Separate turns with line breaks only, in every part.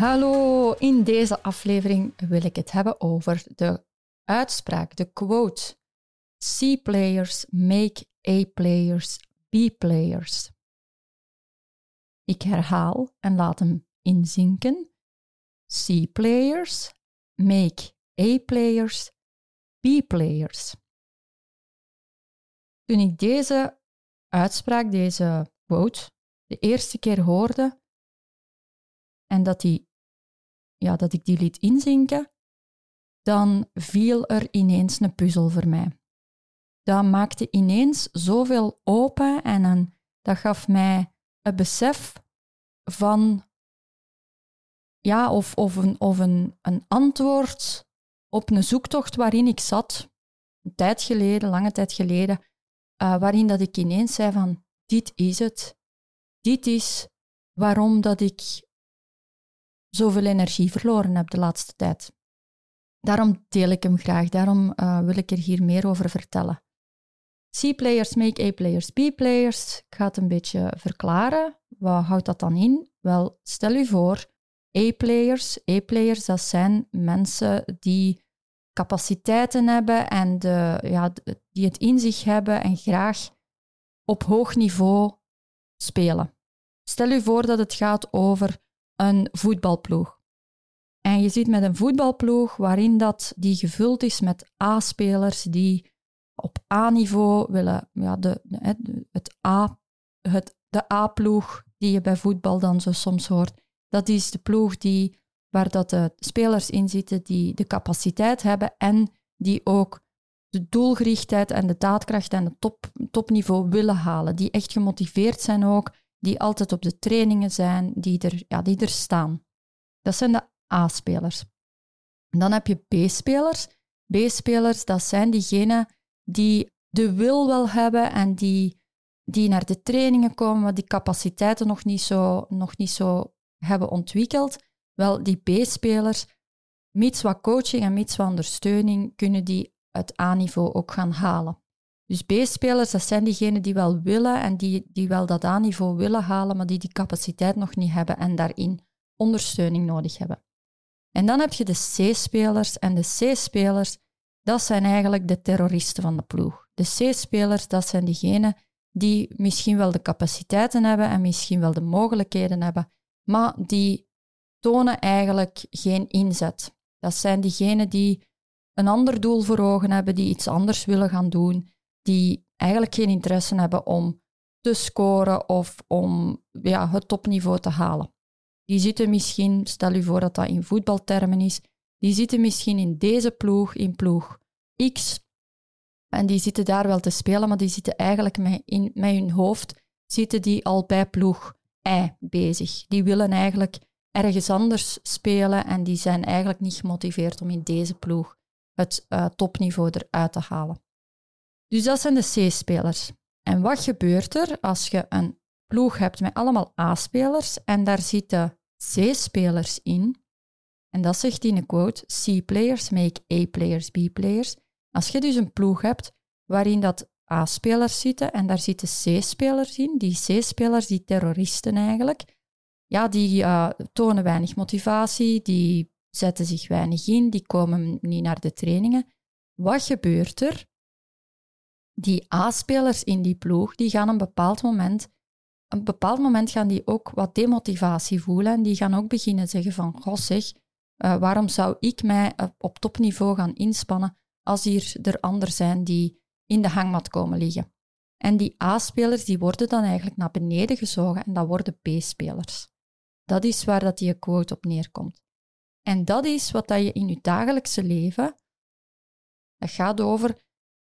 Hallo, in deze aflevering wil ik het hebben over de uitspraak, de quote. C-players make A-players B-players. Ik herhaal en laat hem inzinken. C-players make A-players B-players. Toen ik deze uitspraak, deze quote, de eerste keer hoorde en dat, die, ja, dat ik die liet inzinken, dan viel er ineens een puzzel voor mij. Dat maakte ineens zoveel open en een, dat gaf mij een besef van, ja, of, of, een, of een, een antwoord op een zoektocht waarin ik zat, een tijd geleden, lange tijd geleden, uh, waarin dat ik ineens zei van, dit is het. Dit is waarom dat ik zoveel energie verloren heb de laatste tijd. Daarom deel ik hem graag, daarom uh, wil ik er hier meer over vertellen. C-players make A-players B-players. Ik ga het een beetje verklaren. Wat houdt dat dan in? Wel, stel u voor, A-players. A-players, dat zijn mensen die capaciteiten hebben en de, ja, die het in zich hebben en graag op hoog niveau spelen. Stel u voor dat het gaat over een voetbalploeg. En je zit met een voetbalploeg waarin dat die gevuld is met A-spelers die op A-niveau willen, ja, de, de, het A, het, de A-ploeg die je bij voetbal dan zo soms hoort, dat is de ploeg die, waar dat de spelers in zitten die de capaciteit hebben en die ook de doelgerichtheid en de daadkracht en het top, topniveau willen halen. Die echt gemotiveerd zijn ook, die altijd op de trainingen zijn, die er, ja, die er staan. Dat zijn de A-spelers. Dan heb je B-spelers. B-spelers, dat zijn diegenen die de wil wel hebben en die, die naar de trainingen komen, maar die capaciteiten nog niet zo, nog niet zo hebben ontwikkeld. Wel, die B-spelers, mits wat coaching en mits wat ondersteuning, kunnen die het A-niveau ook gaan halen. Dus B-spelers, dat zijn diegenen die wel willen en die, die wel dat A-niveau willen halen, maar die die capaciteit nog niet hebben en daarin ondersteuning nodig hebben. En dan heb je de C-spelers en de C-spelers, dat zijn eigenlijk de terroristen van de ploeg. De C-spelers, dat zijn diegenen die misschien wel de capaciteiten hebben en misschien wel de mogelijkheden hebben, maar die tonen eigenlijk geen inzet. Dat zijn diegenen die een ander doel voor ogen hebben, die iets anders willen gaan doen, die eigenlijk geen interesse hebben om te scoren of om ja, het topniveau te halen. Die zitten misschien, stel u voor dat dat in voetbaltermen is, die zitten misschien in deze ploeg, in ploeg X. En die zitten daar wel te spelen, maar die zitten eigenlijk met, in, met hun hoofd zitten die al bij ploeg Y bezig. Die willen eigenlijk ergens anders spelen en die zijn eigenlijk niet gemotiveerd om in deze ploeg het uh, topniveau eruit te halen. Dus dat zijn de C-spelers. En wat gebeurt er als je een ploeg hebt met allemaal A-spelers en daar zitten C-spelers in? En dat zegt in een quote: C-players make A-players B-players. Als je dus een ploeg hebt waarin dat A-spelers zitten en daar zitten C-spelers in, die C-spelers, die terroristen eigenlijk, ja, die uh, tonen weinig motivatie, die zetten zich weinig in, die komen niet naar de trainingen. Wat gebeurt er? Die A-spelers in die ploeg, die gaan een bepaald moment een bepaald moment gaan die ook wat demotivatie voelen. En die gaan ook beginnen zeggen van, goh zeg, uh, waarom zou ik mij op topniveau gaan inspannen als hier er anderen zijn die in de hangmat komen liggen? En die A-spelers die worden dan eigenlijk naar beneden gezogen en dat worden B-spelers. Dat is waar dat die quote op neerkomt. En dat is wat dat je in je dagelijkse leven, dat gaat over,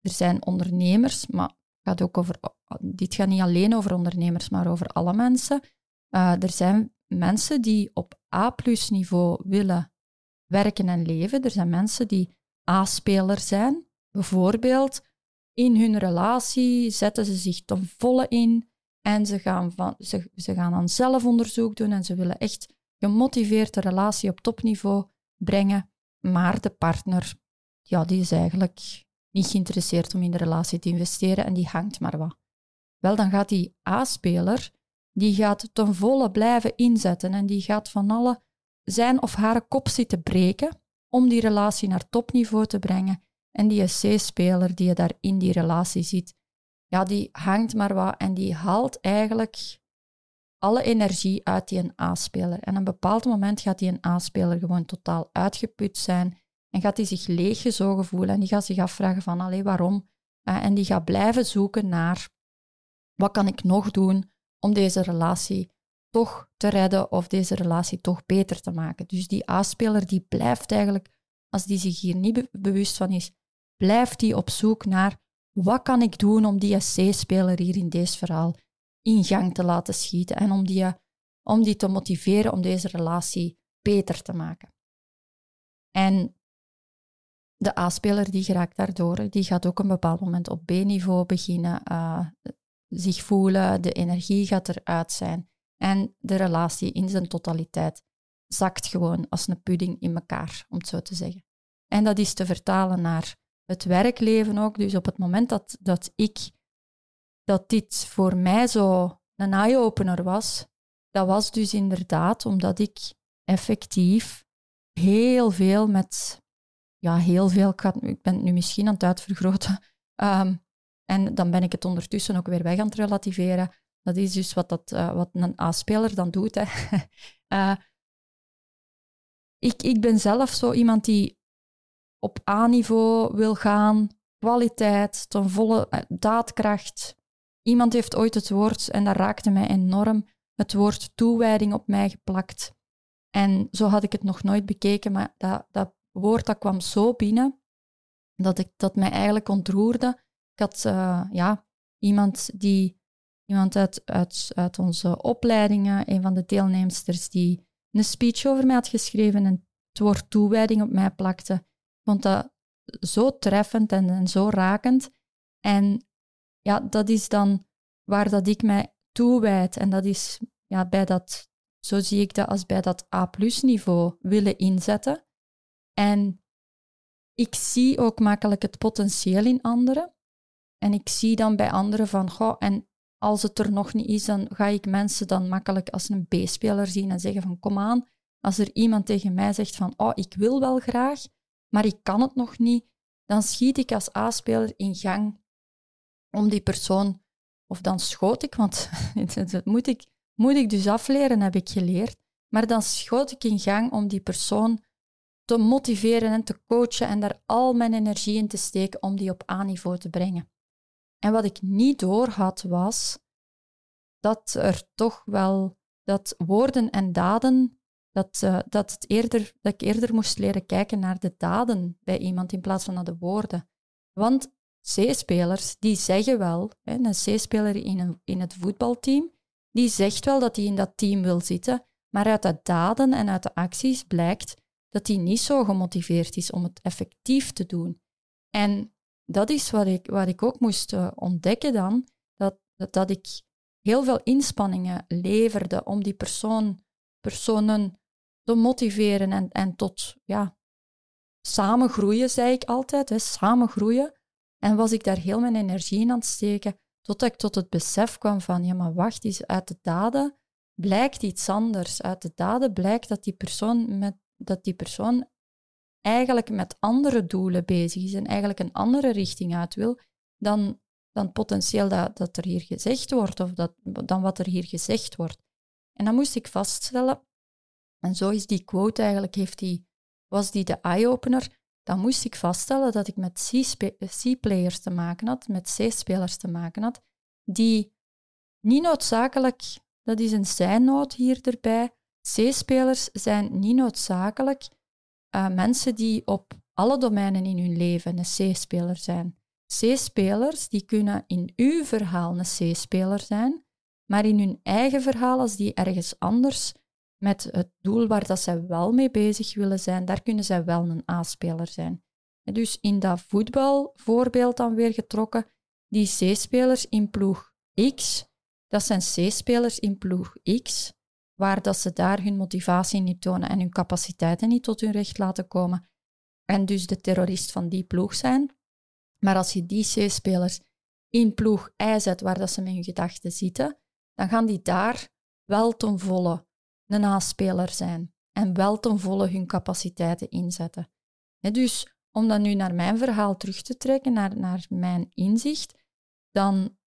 er zijn ondernemers, maar gaat ook over, dit gaat niet alleen over ondernemers, maar over alle mensen. Uh, er zijn mensen die op A-plus niveau willen werken en leven. Er zijn mensen die A-speler zijn. Bijvoorbeeld, in hun relatie zetten ze zich ten volle in en ze gaan, van, ze, ze gaan aan zelfonderzoek doen en ze willen echt gemotiveerd de relatie op topniveau brengen. Maar de partner, ja, die is eigenlijk niet geïnteresseerd om in de relatie te investeren en die hangt maar wat. Wel, dan gaat die A-speler, die gaat ten volle blijven inzetten en die gaat van alle zijn of haar kop zitten breken om die relatie naar topniveau te brengen. En die C-speler die je daar in die relatie ziet, ja, die hangt maar wat en die haalt eigenlijk alle energie uit die A-speler. En op een bepaald moment gaat die A-speler gewoon totaal uitgeput zijn en gaat hij zich leeggezogen voelen en die gaat zich afvragen van, allee, waarom? Uh, en die gaat blijven zoeken naar, wat kan ik nog doen om deze relatie toch te redden of deze relatie toch beter te maken? Dus die A-speler die blijft eigenlijk, als die zich hier niet bewust van is, blijft die op zoek naar, wat kan ik doen om die C-speler hier in deze verhaal in gang te laten schieten en om die, om die te motiveren om deze relatie beter te maken. En de A-speler die geraakt daardoor, die gaat ook een bepaald moment op B-niveau beginnen uh, zich voelen, de energie gaat eruit zijn en de relatie in zijn totaliteit zakt gewoon als een pudding in elkaar, om het zo te zeggen. En dat is te vertalen naar het werkleven ook. Dus op het moment dat, dat ik dat dit voor mij zo een eye-opener was, dat was dus inderdaad omdat ik effectief heel veel met ja, heel veel. Ik, ben het nu misschien aan het uitvergroten. Um, en dan ben ik het ondertussen ook weer weg aan het relativeren. Dat is dus wat, dat, uh, wat een A-speler dan doet. Hè. uh, ik, ik ben zelf zo iemand die op A-niveau wil gaan, kwaliteit, ten volle uh, daadkracht. Iemand heeft ooit het woord, en dat raakte mij enorm, het woord toewijding op mij geplakt. En zo had ik het nog nooit bekeken, maar dat, dat woord dat kwam zo binnen dat, ik, dat mij eigenlijk ontroerde. Ik had uh, ja, iemand, die, iemand uit, uit, onze opleidingen, een van de deelnemsters, die een speech over mij had geschreven en het woord toewijding op mij plakte. Ik vond dat zo treffend en, en zo rakend. En ja, dat is dan waar dat ik mij toewijd. En dat is ja, bij dat, zo zie ik dat als bij dat A-niveau willen inzetten. En ik zie ook makkelijk het potentieel in anderen. En ik zie dan bij anderen van, goh, en als het er nog niet is, dan ga ik mensen dan makkelijk als een B-speler zien en zeggen van, kom aan, als er iemand tegen mij zegt van, oh, ik wil wel graag, maar ik kan het nog niet, dan schiet ik als A-speler in gang om die persoon, of dan schoot ik, want dat moet ik, moet ik dus afleren, heb ik geleerd, maar dan schoot ik in gang om die persoon te motiveren en te coachen en daar al mijn energie in te steken om die op A-niveau te brengen. En wat ik niet door had, was dat er toch wel dat woorden en daden, dat, uh, dat, het eerder, dat ik eerder moest leren kijken naar de daden bij iemand in plaats van naar de woorden. Want C-spelers, die zeggen wel, hè, een C-speler in, een, in het voetbalteam, die zegt wel dat hij in dat team wil zitten, maar uit de daden en uit de acties blijkt dat hij niet zo gemotiveerd is om het effectief te doen. En dat is wat ik, wat ik ook moest uh, ontdekken dan, dat, dat, dat, ik heel veel inspanningen leverde om die persoon, personen te motiveren en, en tot ja, samen groeien, zei ik altijd, hè, samen groeien. En was ik daar heel mijn energie in aan het steken, totdat ik tot het besef kwam van, ja maar wacht uit de daden blijkt iets anders. Uit de daden blijkt dat die persoon met dat die persoon eigenlijk met andere doelen bezig is en eigenlijk een andere richting uit wil dan dan potentieel dat, dat er hier gezegd wordt, of dat, dan wat er hier gezegd wordt. En dan moest ik vaststellen, en zo is die quote eigenlijk, heeft die, was die de eye-opener, dan moest ik vaststellen dat ik met C-players te maken had, met C-spelers te maken had, die niet noodzakelijk, dat is een zijnoot hier erbij, C-spelers zijn niet noodzakelijk uh, mensen die op alle domeinen in hun leven een C-speler zijn. C-spelers die kunnen in uw verhaal een C-speler zijn, maar in hun eigen verhaal, als die ergens anders met het doel waar dat zij wel mee bezig willen zijn, daar kunnen zij wel een A-speler zijn. dus in dat voetbalvoorbeeld dan weer getrokken, die C-spelers in ploeg X, dat zijn C-spelers in ploeg X, waar dat ze daar hun motivatie niet tonen en hun capaciteiten niet tot hun recht laten komen. En dus de terrorist van die ploeg zijn. Maar als je die C-spelers in ploeg Y zet, waar dat ze met hun gedachten zitten, dan gaan die daar wel ten volle een A-speler zijn en wel ten volle hun capaciteiten inzetten. dus om dat nu naar mijn verhaal terug te trekken, naar, naar mijn inzicht, dan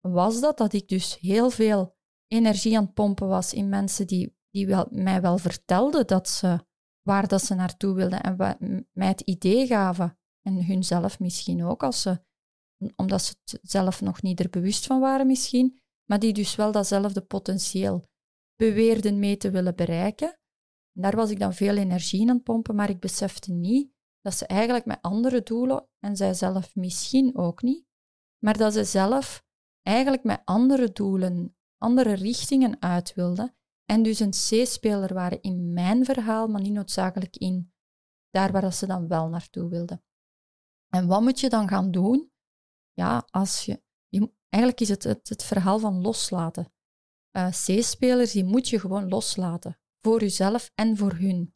was dat dat ik dus heel veel energie aan het pompen was in mensen die, die wel, mij wel vertelden dat ze, waar dat ze naartoe wilden en mij het idee gaven, en hunzelf misschien ook, als ze, omdat ze het zelf nog niet er bewust van waren misschien, maar die dus wel datzelfde potentieel beweerden mee te willen bereiken. daar was ik dan veel energie in aan het pompen, maar ik besefte niet dat ze eigenlijk met andere doelen, en zij zelf misschien ook niet, maar dat ze zelf eigenlijk met andere doelen, andere richtingen uit wilden en dus een C-speler waren in mijn verhaal, maar niet noodzakelijk in daar waar ze dan wel naartoe wilden. En wat moet je dan gaan doen? Ja, als je, eigenlijk is het, het, verhaal van loslaten. Uh, C-spelers, die moet je gewoon loslaten. Voor jezelf en voor hun.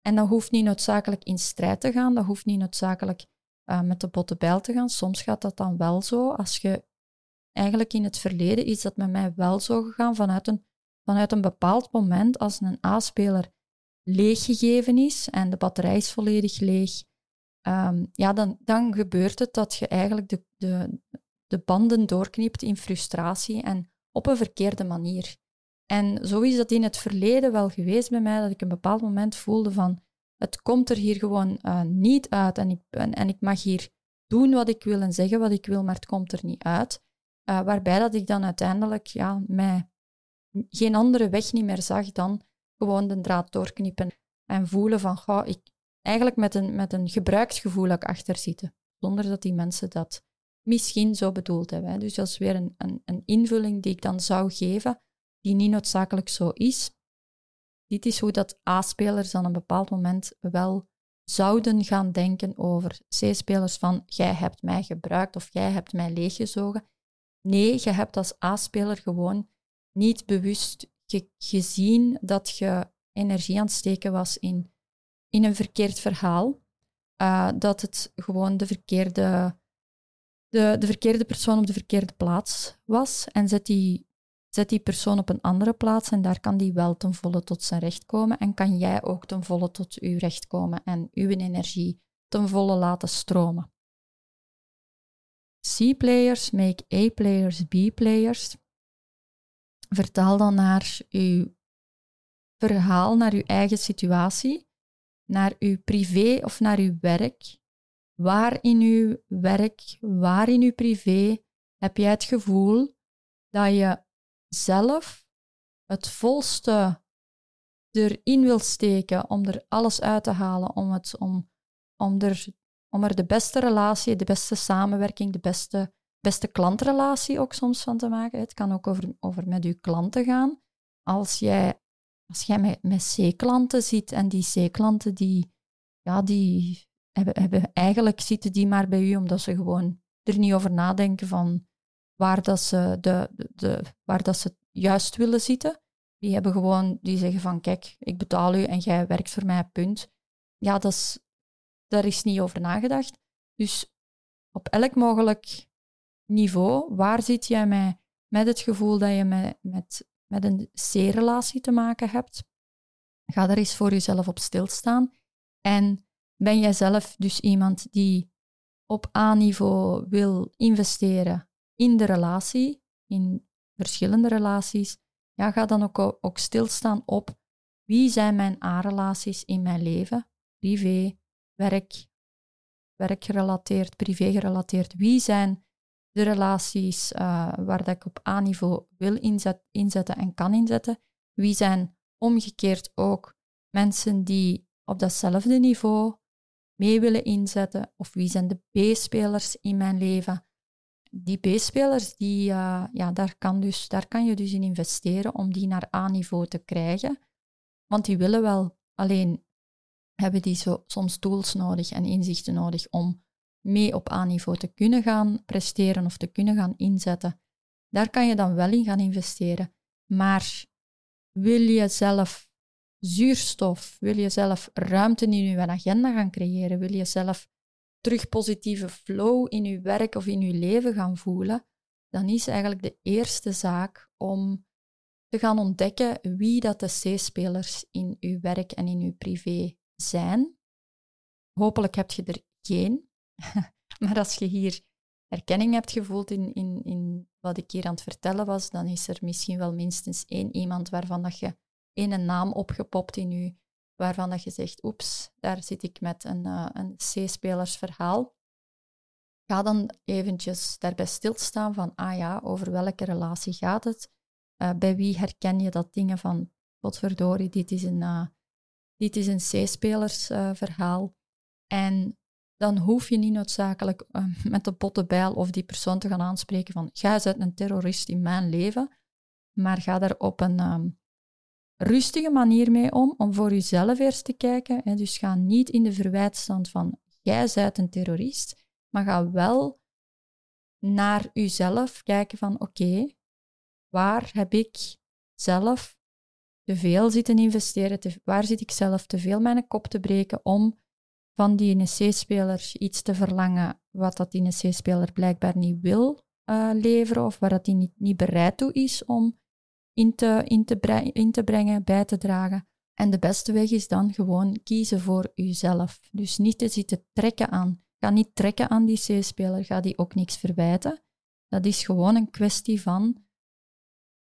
En dat hoeft niet noodzakelijk in strijd te gaan, dat hoeft niet noodzakelijk uh, met de botte bijl te gaan. Soms gaat dat dan wel zo. Als je eigenlijk in het verleden is dat met mij wel zo gegaan vanuit een, vanuit een bepaald moment als een A-speler leeggegeven is en de batterij is volledig leeg. Um, ja, dan, dan gebeurt het dat je eigenlijk de, de, de banden doorknipt in frustratie en op een verkeerde manier. En zo is dat in het verleden wel geweest bij mij, dat ik een bepaald moment voelde van het komt er hier gewoon uh, niet uit en ik, en, ik mag hier doen wat ik wil en zeggen wat ik wil, maar het komt er niet uit. Uh, waarbij dat ik dan uiteindelijk ja, mij geen andere weg niet meer zag dan gewoon de draad doorknippen en voelen van, goh, ik, eigenlijk met een, met een gebruiksgevoel ook achter zitten, zonder dat die mensen dat misschien zo bedoeld hebben. Dus dat is weer een, een, een invulling die ik dan zou geven, die niet noodzakelijk zo is. Dit is hoe dat A-spelers op een bepaald moment wel zouden gaan denken over C-spelers van jij hebt mij gebruikt of jij hebt mij leeggezogen. Nee, je hebt als A-speler gewoon niet bewust gezien dat je energie aan het steken was in, in een verkeerd verhaal. Uh, dat het gewoon de verkeerde de, de verkeerde persoon op de verkeerde plaats was en zet die, zet die persoon op een andere plaats en daar kan die wel ten volle tot zijn recht komen en kan jij ook ten volle tot uw recht komen en uw energie ten volle laten stromen. C-players make A-players B-players. Vertaal dan naar uw verhaal, naar uw eigen situatie, naar uw privé of naar uw werk Waar in uw werk, waar in uw privé heb jij het gevoel dat je zelf het volste erin wil steken om er alles uit te halen, om, het, om, om, er, om er de beste relatie, de beste samenwerking, de beste, beste klantrelatie ook soms van te maken. Het kan ook over, over met uw klanten gaan. Als jij, als jij met, met C-klanten zit en die C-klanten die, ja, die hebben, hebben, eigenlijk zitten die maar bij u omdat ze gewoon er niet over nadenken van waar, dat ze, de, de, waar dat ze juist willen zitten. Die hebben gewoon, die zeggen van kijk, ik betaal u en jij werkt voor mij, punt. Ja, dat is, daar is niet over nagedacht. Dus op elk mogelijk niveau, waar zit jij met, met het gevoel dat je met, met, met een C-relatie te maken hebt? Ga daar eens voor jezelf op stilstaan en ben jij zelf dus iemand die op A-niveau wil investeren in de relatie, in verschillende relaties, ja, ga dan ook, ook stilstaan op wie zijn mijn A-relaties in mijn leven, privé, werk, werkgerelateerd, privé gerelateerd. Wie zijn de relaties uh, waar dat ik op A-niveau wil inzet, inzetten en kan inzetten? Wie zijn omgekeerd ook mensen die op datzelfde niveau mee willen inzetten? Of wie zijn de B-spelers in mijn leven? Die B-spelers, die, uh, ja, daar, kan dus, daar kan je dus in investeren om die naar A-niveau te krijgen. Want die willen wel, alleen hebben die zo, soms tools nodig en inzichten nodig om mee op A-niveau te kunnen gaan presteren of te kunnen gaan inzetten. Daar kan je dan wel in gaan investeren. Maar wil je zelf zuurstof, wil je zelf ruimte in je agenda gaan creëren, wil je zelf terug positieve flow in je werk of in je leven gaan voelen, dan is eigenlijk de eerste zaak om te gaan ontdekken wie dat de C-spelers in uw werk en in uw privé zijn. Hopelijk heb je er geen. maar als je hier erkenning hebt gevoeld in, in, in wat ik hier aan het vertellen was, dan is er misschien wel minstens één iemand waarvan dat je één naam opgepopt in je, waarvan dat je zegt, oeps, daar zit ik met een, uh, een C-spelersverhaal. Ga dan eventjes daarbij stilstaan van, ah ja, over welke relatie gaat het? Uh, bij wie herken je dat dingen van, potverdorie, dit is een, uh, dit is een C-spelersverhaal. en dan hoef je niet noodzakelijk met de botte bijl of die persoon te gaan aanspreken van, eens uit een terrorist in mijn leven, maar ga daar op een um, rustige manier mee om, om voor jezelf eerst te kijken. Hè. Dus ga niet in de verwijtstand van, jij bent een terrorist, maar ga wel naar jezelf kijken van, oké, waar heb ik zelf te veel zitten investeren? Te, waar zit ik zelf te veel mijn kop te breken om van die NEC-speler iets te verlangen wat dat die NEC-speler blijkbaar niet wil uh, leveren of waar dat hij niet, niet bereid toe is om in te, in, te brengen, bij te dragen. En de beste weg is dan gewoon kiezen voor jezelf. Dus niet te zitten trekken aan. Ga niet trekken aan die C-speler, ga die ook niks verwijten. Dat is gewoon een kwestie van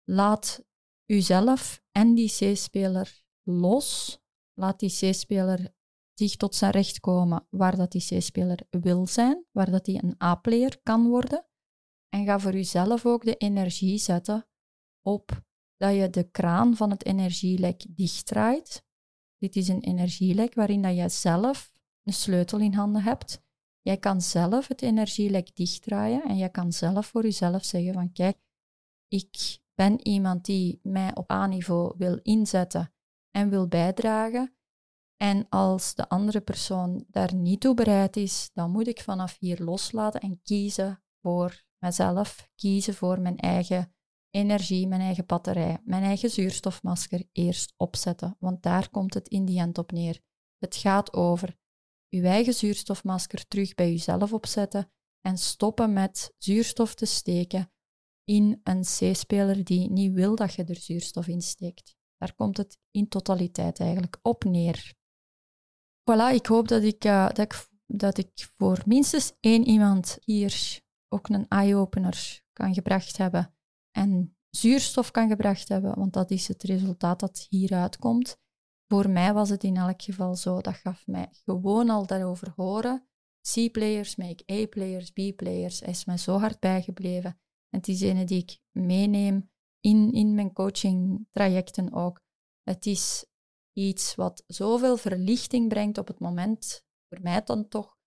laat uzelf en die C-speler los. Laat die C-speler zich tot zijn recht komen waar dat die C-speler wil zijn, waar dat hij een A-player kan worden. En ga voor jezelf ook de energie zetten op dat je de kraan van het energielek dichtdraait. Dit is een energielek waarin dat jij zelf een sleutel in handen hebt. Jij kan zelf het energielek dichtdraaien en jij kan zelf voor jezelf zeggen van kijk, ik ben iemand die mij op A-niveau wil inzetten en wil bijdragen. En als de andere persoon daar niet toe bereid is, dan moet ik vanaf hier loslaten en kiezen voor mezelf, kiezen voor mijn eigen energie, mijn eigen batterij, mijn eigen zuurstofmasker eerst opzetten. Want daar komt het in die end op neer. Het gaat over uw eigen zuurstofmasker terug bij uzelf opzetten en stoppen met zuurstof te steken in een C-speler die niet wil dat je er zuurstof in steekt. Daar komt het in totaliteit eigenlijk op neer. Voilà, ik hoop dat ik, uh, dat ik, dat ik voor minstens één iemand hier ook een eye-opener kan gebracht hebben en zuurstof kan gebracht hebben, want dat is het resultaat dat hieruit komt. Voor mij was het in elk geval zo. Dat gaf mij gewoon al daarover horen. C-players make A-players, B-players. Is mij zo hard bijgebleven. Het is ene die ik meeneem in, in mijn coaching trajecten ook. Het is iets wat zoveel verlichting brengt op het moment, voor mij dan toch.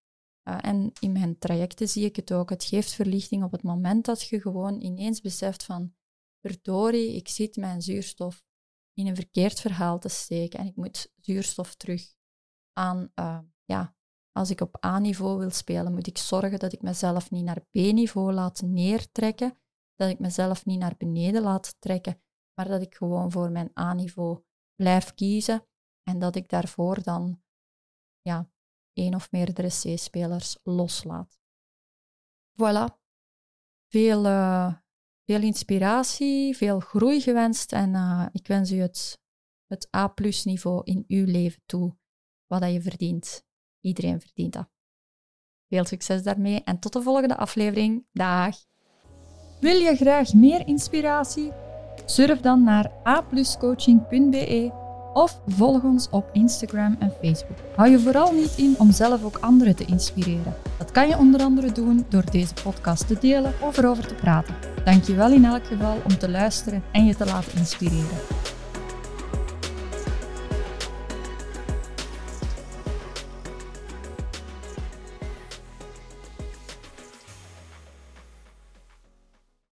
Uh, en in mijn trajecten zie ik het ook. Het geeft verlichting op het moment dat je gewoon ineens beseft van, verdorie, ik zit mijn zuurstof in een verkeerd verhaal te steken en ik moet zuurstof terug aan, uh, ja, als ik op A-niveau wil spelen, moet ik zorgen dat ik mezelf niet naar B-niveau laat neertrekken, dat ik mezelf niet naar beneden laat trekken, maar dat ik gewoon voor mijn A-niveau blijf kiezen en dat ik daarvoor dan ja, één of meerdere C-spelers loslaat. Voilà. Veel, uh, veel inspiratie, veel groei gewenst en uh, ik wens u het, het A-niveau in uw leven toe, wat dat je verdient. Iedereen verdient dat. Veel succes daarmee en tot de volgende aflevering. Dag!
Wil je graag meer inspiratie? Surf dan naar apluscoaching.be of volg ons op Instagram en Facebook. Hou je vooral niet in om zelf ook anderen te inspireren. Dat kan je onder andere doen door deze podcast te delen of erover te praten. Dank je wel in elk geval om te luisteren en je te laten inspireren.